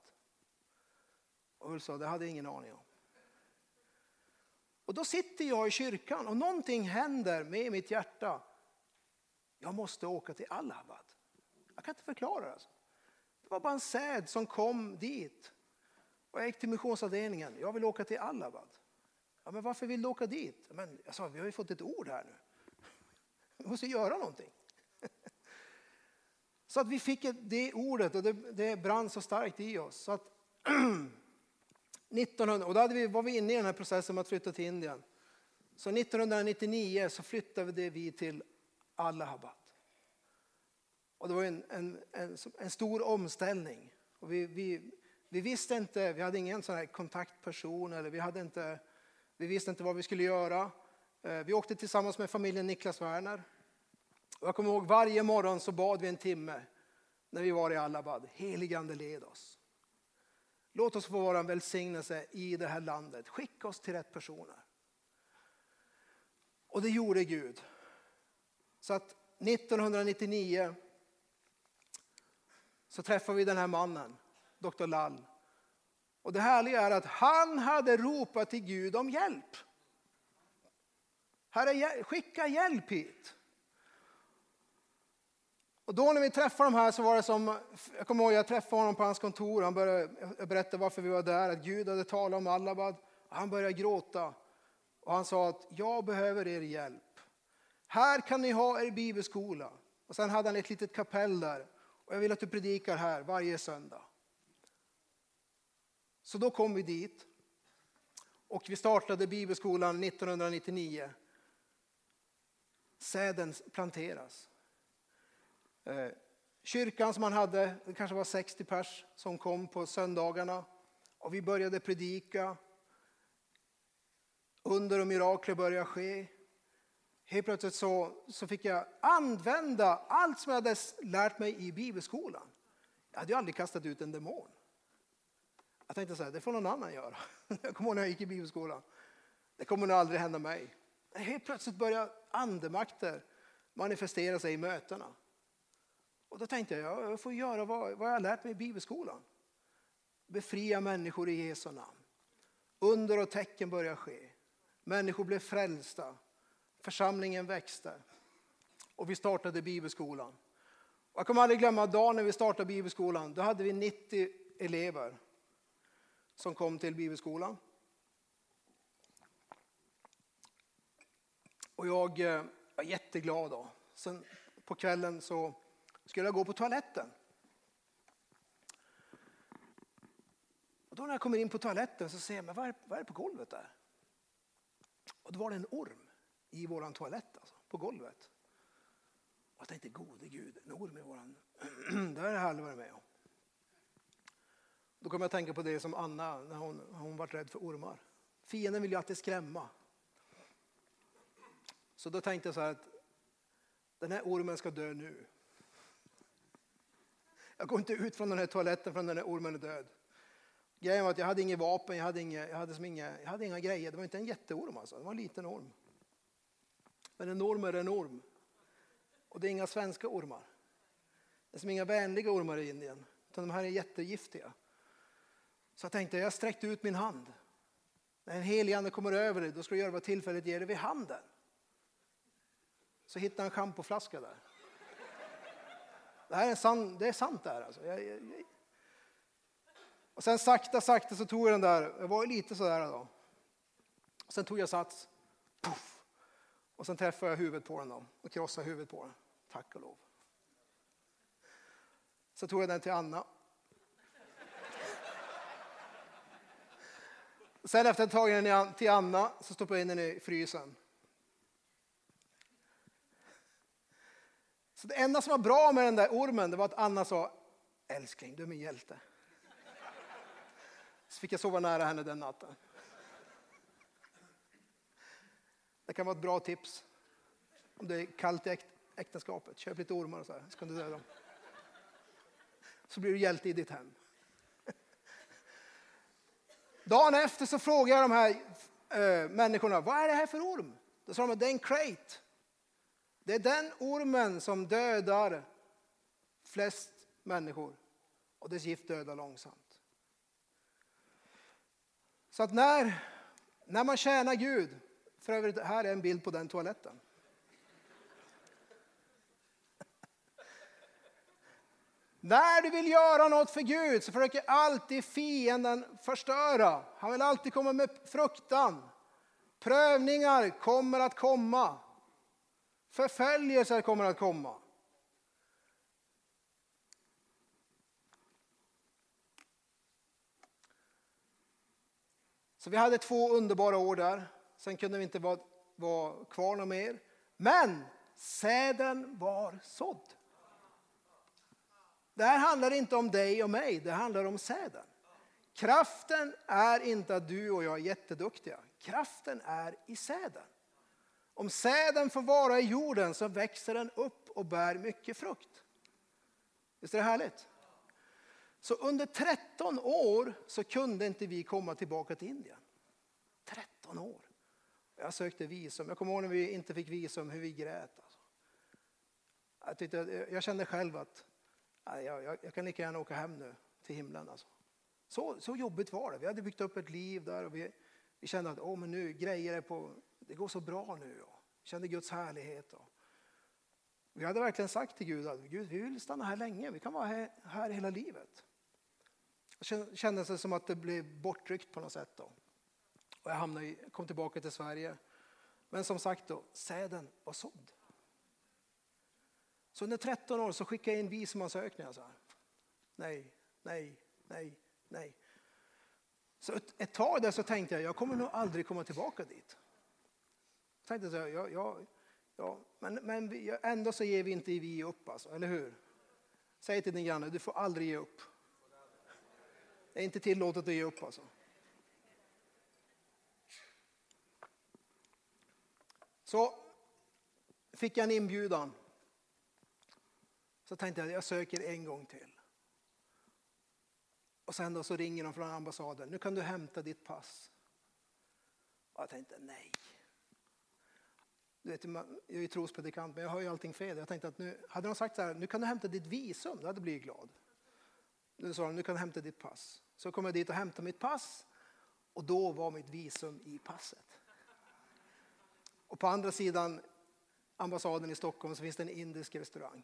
Och Ulf sa, det hade jag ingen aning om. Och då sitter jag i kyrkan och någonting händer med mitt hjärta. Jag måste åka till Allahabad. Jag kan inte förklara det. Alltså. Det var bara en säd som kom dit. Och jag gick till missionsavdelningen. Jag vill åka till Allahabad. Ja, men varför vill du åka dit? Men jag sa, vi har ju fått ett ord här nu. Vi måste göra någonting. [LAUGHS] Så att vi fick det ordet och det, det brann så starkt i oss. Så att [CLEARS THROAT] 1900, och då hade vi, var vi inne i den här processen med att flytta till Indien. Så 1999 så flyttade vi till Allahabad. Och det var en, en, en, en stor omställning. Och vi, vi, vi visste inte, vi hade ingen sån här kontaktperson eller vi, hade inte, vi visste inte vad vi skulle göra. Eh, vi åkte tillsammans med familjen Niklas Werner. Och jag kommer ihåg varje morgon så bad vi en timme när vi var i Allahabad. Heligande led oss. Låt oss få vara en välsignelse i det här landet. Skicka oss till rätt personer. Och det gjorde Gud. Så att 1999 så träffade vi den här mannen, Dr. Lall. Och det härliga är att han hade ropat till Gud om hjälp. Herre, skicka hjälp hit. Och då när vi träffade de här så var det som, jag kommer ihåg jag träffade honom på hans kontor, han började berätta varför vi var där, att Gud hade talat om Allabad. Han började gråta och han sa att jag behöver er hjälp. Här kan ni ha er bibelskola. Och sen hade han ett litet kapell där och jag vill att du predikar här varje söndag. Så då kom vi dit och vi startade bibelskolan 1999. Säden planteras. Eh, kyrkan som man hade, det kanske var 60 pers som kom på söndagarna. Och vi började predika. Under och mirakler började ske. Helt plötsligt så, så fick jag använda allt som jag hade lärt mig i bibelskolan. Jag hade ju aldrig kastat ut en demon. Jag tänkte så här, det får någon annan göra. [LAUGHS] Jag kommer ihåg när jag gick i bibelskolan. Det kommer nog aldrig hända mig. Helt plötsligt började andemakter manifestera sig i mötena. Och då tänkte jag, jag får göra vad, vad jag har lärt mig i bibelskolan. Befria människor i Jesu namn. Under och tecken börjar ske. Människor blev frälsta. Församlingen växte. Och vi startade bibelskolan. Och jag kommer aldrig glömma dagen när vi startade bibelskolan. Då hade vi 90 elever som kom till bibelskolan. Och jag eh, var jätteglad då. Sen på kvällen så skulle jag gå på toaletten. Och då när jag kommer in på toaletten så ser jag, men vad är, vad är det på golvet där? Och då var det en orm i våran toalett, alltså, på golvet. Och jag tänkte, gode gud, en orm i våran... [CLEARS THROAT] det har jag aldrig varit med om. Då kommer jag att tänka på det som Anna, när hon, hon var rädd för ormar. Fienden vill ju alltid skrämma. Så då tänkte jag så här att den här ormen ska dö nu. Jag går inte ut från den här toaletten förrän den här ormen är död. Grejen var att jag hade inget vapen, jag hade, inga, jag hade, som inga, jag hade inga grejer. Det var inte en jätteorm alltså, det var en liten orm. Men en orm är en orm. Och det är inga svenska ormar. Det är som inga vänliga ormar i Indien, utan de här är jättegiftiga. Så jag tänkte, jag sträckte ut min hand. När en helig ande kommer över dig, då ska du göra vad tillfället ger dig vid handen. Så hittade jag en schampoflaska där. Det här är, san, det är sant det här alltså. Jag, jag, jag. Och sen sakta, sakta så tog jag den där, jag var lite sådär då. Sen tog jag sats, puff. Och sen träffade jag huvudet på den då och krossade huvudet på den. Tack och lov. Så tog jag den till Anna. Sen efter att jag tagit den till Anna så stoppade jag in den i frysen. Så det enda som var bra med den där ormen det var att Anna sa älskling, du är min hjälte. Så fick jag sova nära henne den natten. Det kan vara ett bra tips. Om det är kallt i äktenskapet, köp lite ormar och så här, så kan du döda dem. Så blir du hjälte i ditt hem. Dagen efter så frågade jag de här äh, människorna, vad är det här för orm? Då sa de, det är en crate. Det är den ormen som dödar flest människor och dess gift dödar långsamt. Så att när, när man tjänar Gud, för övrigt här är en bild på den toaletten. När du vill göra något för Gud så försöker alltid fienden förstöra. Han vill alltid komma med fruktan. Prövningar kommer att komma. Förföljelser kommer att komma. Så vi hade två underbara år där. Sen kunde vi inte vara, vara kvar något mer. Men säden var sådd. Det här handlar inte om dig och mig, det handlar om säden. Kraften är inte att du och jag är jätteduktiga. Kraften är i säden. Om säden får vara i jorden så växer den upp och bär mycket frukt. Visst är det härligt? Så under 13 år så kunde inte vi komma tillbaka till Indien. 13 år. Jag sökte visum. Jag kommer ihåg när vi inte fick visum, hur vi grät. Alltså. Jag, tyckte, jag kände själv att jag, jag, jag, kan lika gärna åka hem nu till himlen. Alltså. Så, så jobbigt var det. Vi hade byggt upp ett liv där och vi, vi kände att oh, men nu, grejer är på, det går så bra nu. Och vi kände Guds härlighet. Och vi hade verkligen sagt till Gud att Gud, vi vill stanna här länge. Vi kan vara här, här hela livet. Det kändes som att det blev bortryckt på något sätt. Då. Och jag hamnade i, kom tillbaka till Sverige. Men som sagt, då, säden var sådd. Så under 13 år så skickade jag in visumansökningar. Så här. Nej, nej, nej, nej. Så ett, ett tag där så tänkte jag, jag kommer nog aldrig komma tillbaka dit. Jag tänkte så här, ja, ja, ja, men, men vi, ändå så ger vi inte vi upp, alltså, eller hur? Säg till din granne, du får aldrig ge upp. Det är inte tillåtet att ge upp alltså. Så fick jag en inbjudan. Så tänkte jag jag söker en gång till. Och sen då så ringer de från ambassaden. Nu kan du hämta ditt pass. Och jag tänkte nej. Du vet, jag är ju trospredikant men jag har ju allting fel. Jag tänkte att nu, hade de sagt så här, nu kan du hämta ditt visum, då hade jag blivit glad. Nu sa de, nu kan du hämta ditt pass. Så kom jag dit och hämtade mitt pass och då var mitt visum i passet. Och på andra sidan ambassaden i Stockholm så finns det en indisk restaurang.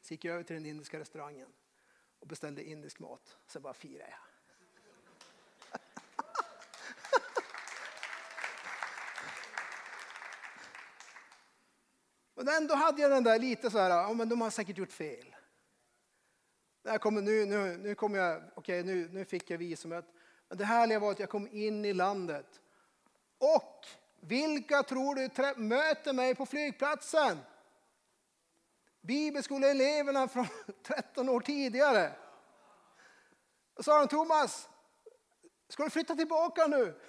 Så gick jag över till den indiska restaurangen och beställde indisk mat. Sen bara firade jag. Men ändå hade jag den där lite så här, ja men de har säkert gjort fel. Jag kommer, nu, nu, nu, kommer jag, okay, nu, nu fick jag visumet. Men det härliga var att jag kom in i landet. Och vilka tror du möter mig på flygplatsen? Bibelskoleeleverna från [LAUGHS] 13 år tidigare. Då sa de Thomas, ska du flytta tillbaka nu?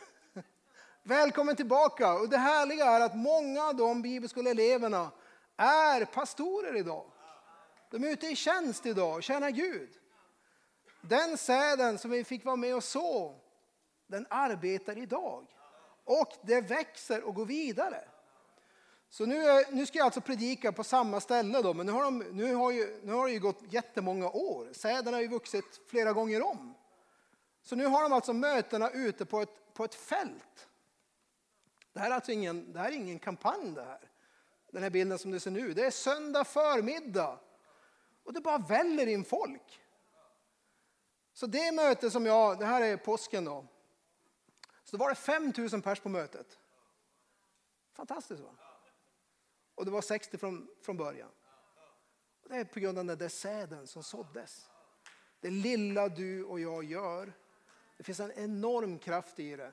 Välkommen tillbaka. Och det härliga är att många av de bibelskoleeleverna är pastorer idag. De är ute i tjänst idag och tjänar Gud. Den säden som vi fick vara med och så, den arbetar idag. Och det växer och går vidare. Så nu, nu ska jag alltså predika på samma ställe då, men nu har, de, nu har, ju, nu har det ju gått jättemånga år. Säden har ju vuxit flera gånger om. Så nu har de alltså mötena ute på ett, på ett fält. Det här är alltså ingen, det här är ingen kampanj det här. Den här bilden som du ser nu. Det är söndag förmiddag. Och det bara väller in folk. Så det möte som jag, det här är påsken då. Så då var det 5000 pers på mötet. Fantastiskt va? Och det var 60 från, från början. Och det är på grund av den där säden som såddes. Det lilla du och jag gör, det finns en enorm kraft i det.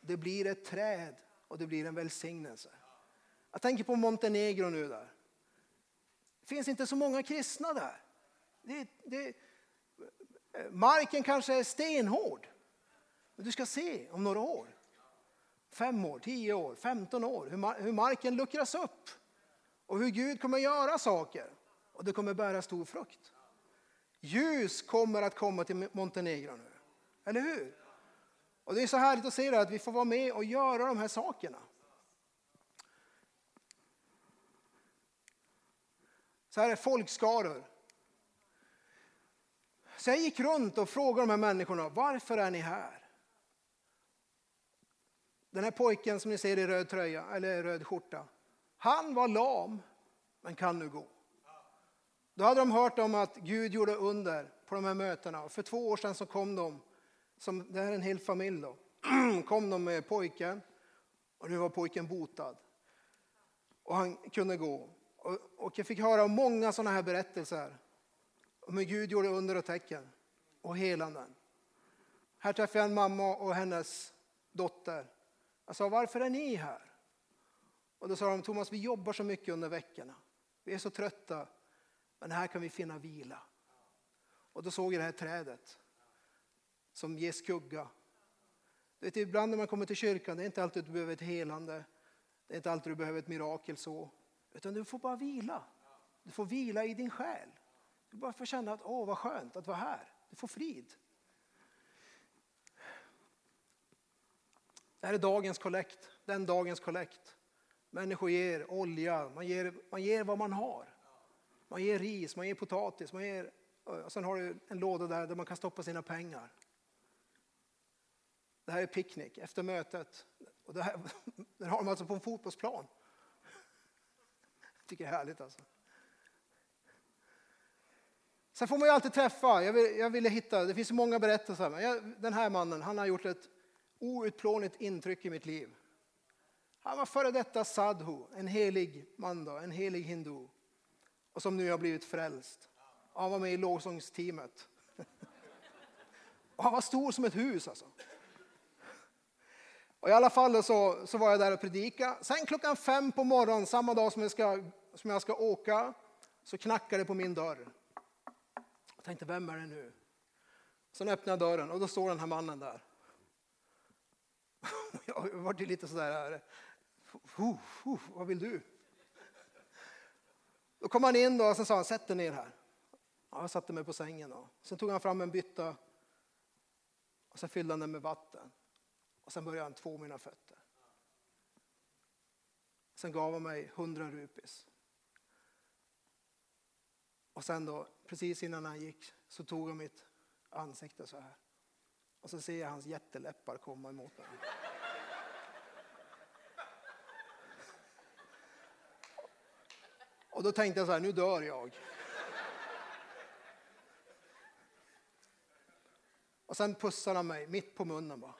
Det blir ett träd och det blir en välsignelse. Jag tänker på Montenegro nu där. Det finns inte så många kristna där. Det, det, marken kanske är stenhård. Men du ska se om några år, fem år, tio år, femton år, hur, hur marken luckras upp och hur Gud kommer göra saker och det kommer bära stor frukt. Ljus kommer att komma till Montenegro nu, eller hur? Och det är så härligt att se det, att vi får vara med och göra de här sakerna. Så här är folkskaror. Så jag gick runt och frågade de här människorna, varför är ni här? Den här pojken som ni ser i röd tröja, eller röd skjorta, han var lam, men kan nu gå. Då hade de hört om att Gud gjorde under på de här mötena. Och för två år sedan så kom de, som, det här är en hel familj då, [CLEARS THROAT] kom de med pojken och nu var pojken botad. Och han kunde gå. Och, och jag fick höra många sådana här berättelser om hur Gud gjorde under och tecken och helanden. Här träffade jag en mamma och hennes dotter. Jag sa, varför är ni här? Och då sa de, Thomas, vi jobbar så mycket under veckorna. Vi är så trötta, men här kan vi finna vila. Och då såg jag det här trädet som ger skugga. Du vet, ibland när man kommer till kyrkan, det är inte alltid du behöver ett helande. Det är inte alltid du behöver ett mirakel så. Utan du får bara vila. Du får vila i din själ. Du bara får känna att åh vad skönt att vara här. Du får frid. Det här är dagens kollekt, den dagens kollekt. Människor ger olja, man ger, man ger vad man har. Man ger ris, man ger potatis, man ger, och sen har du en låda där, där man kan stoppa sina pengar. Det här är picknick efter mötet. Och det här, [LAUGHS] den har de alltså på en fotbollsplan. Jag tycker det är härligt alltså. Sen får man ju alltid träffa, jag, vill, jag ville hitta, det finns så många berättelser. Men jag, den här mannen, han har gjort ett outplånligt intryck i mitt liv. Han var före detta sadhu, en helig man då, en helig hindu. Och som nu har blivit frälst. Han var med i lovsångsteamet. [LAUGHS] Och han var stor som ett hus alltså. Och I alla fall så, så var jag där och predika. Sen klockan fem på morgonen, samma dag som jag ska, som jag ska åka, så knackade det på min dörr. Jag tänkte, vem är det nu? Sen öppnade jag dörren och då står den här mannen där. [LAUGHS] Jag var lite sådär, eh, vad vill du? Då kom han in då och sen sa han, sätt dig ner här. Ja, jag satte mig på sängen. Då. Sen tog han fram en bytta och sen fyllde han den med vatten. Och sen började han två mina fötter. Sen gav han mig hundra rupis. Och sen då, precis innan han gick, så tog han mitt ansikte så här. Och så ser jag hans jätteläppar komma emot mig. Och då tänkte jag så här, nu dör jag. Och sen pussade han mig mitt på munnen bara.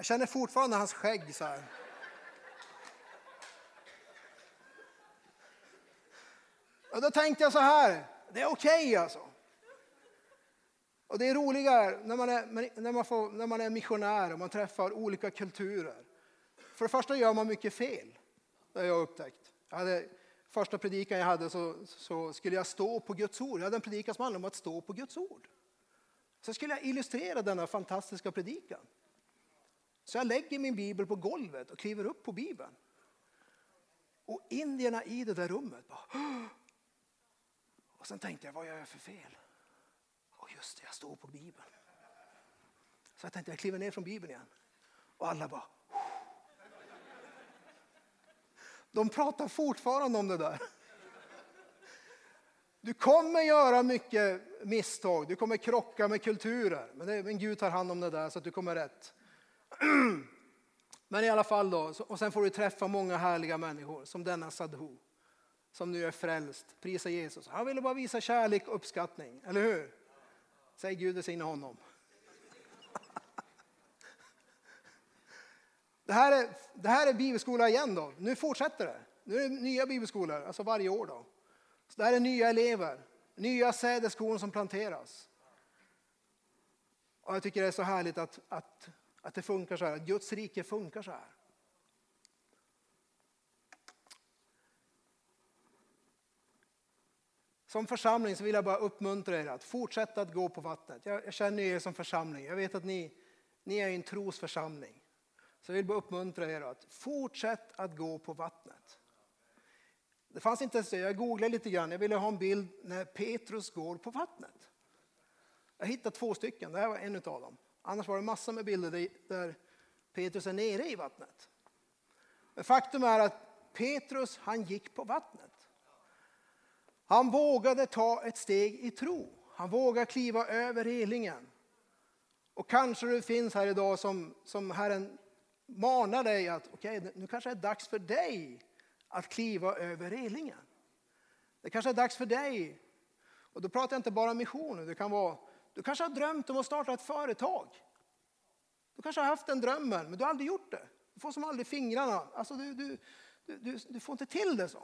Jag känner fortfarande hans skägg så här. Och då tänkte jag så här, det är okej okay alltså. Och det är roligare när man är, när, man får, när man är missionär och man träffar olika kulturer. För det första gör man mycket fel, det har jag upptäckt. Jag hade, första predikan jag hade så, så, skulle jag stå på Guds ord. Jag hade en predikan som handlade om att stå på Guds ord. Så skulle jag illustrera denna fantastiska predikan. Så jag lägger min bibel på golvet och kliver upp på bibeln. Och indierna i det där rummet bara... Och sen tänkte jag, vad gör jag för fel? Och just det, jag står på bibeln. Så jag tänkte, jag kliver ner från bibeln igen. Och alla bara... De pratar fortfarande om det där. Du kommer göra mycket misstag, du kommer krocka med kulturer. Men, det, men Gud tar hand om det där så att du kommer rätt. [CLEARS THROAT] Men i alla fall då, och sen får du träffa många härliga människor som denna Sadhu. Som nu är frälst, prisa Jesus. Han ville bara visa kärlek och uppskattning, eller hur? Säg Gud välsigne honom. [LAUGHS] Det här, är, det här är bibelskola igen då. Nu fortsätter det. Nu är det nya bibelskolor, alltså varje år då. Så det här är nya elever, nya sädeskorn som planteras. Och jag tycker det är så härligt att, att, att det funkar så här, att Guds rike funkar så här. Som församling så vill jag bara uppmuntra er att fortsätta att gå på vattnet. Jag, jag känner er som församling. Jag vet att ni ni är en trosförsamling. Så jag vill bara uppmuntra er att fortsätta att gå på vattnet. Det fanns inte så, jag googlade lite grann, jag ville ha en bild när Petrus går på vattnet. Jag hittade två stycken, det här var en av dem. Annars var det massor med bilder där Petrus är nere i vattnet. Men faktum är att Petrus, han gick på vattnet. Han vågade ta ett steg i tro. Han vågade kliva över relingen. Och kanske du finns här idag som, som Herren manar dig att okej, okay, nu kanske det är dags för dig att kliva över relingen. Det kanske är dags för dig, och då pratar jag inte bara om missionen, det kan vara, du kanske har drömt om att starta ett företag. Du kanske har haft den drömmen, men du har aldrig gjort det. Du får som aldrig fingrarna, alltså du, du, du, du får inte till det så.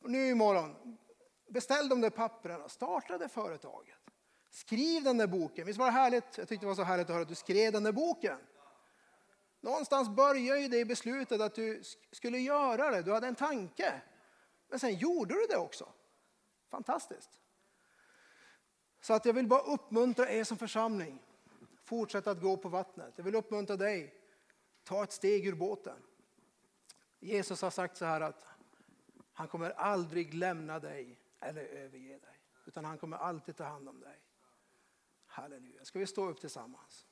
Och nu imorgon, beställ de där papperna, starta det företaget. Skriv den där boken. Visst var det härligt? Jag tyckte det var så härligt att höra att du skrev den där boken. Någonstans började ju det beslutet att du skulle göra det. Du hade en tanke. Men sen gjorde du det också. Fantastiskt. Så att jag vill bara uppmuntra er som församling. Fortsätt att gå på vattnet. Jag vill uppmuntra dig. Ta ett steg ur båten. Jesus har sagt så här att han kommer aldrig lämna dig eller överge dig. Utan han kommer alltid ta hand om dig. Halleluja. Ska vi stå upp tillsammans?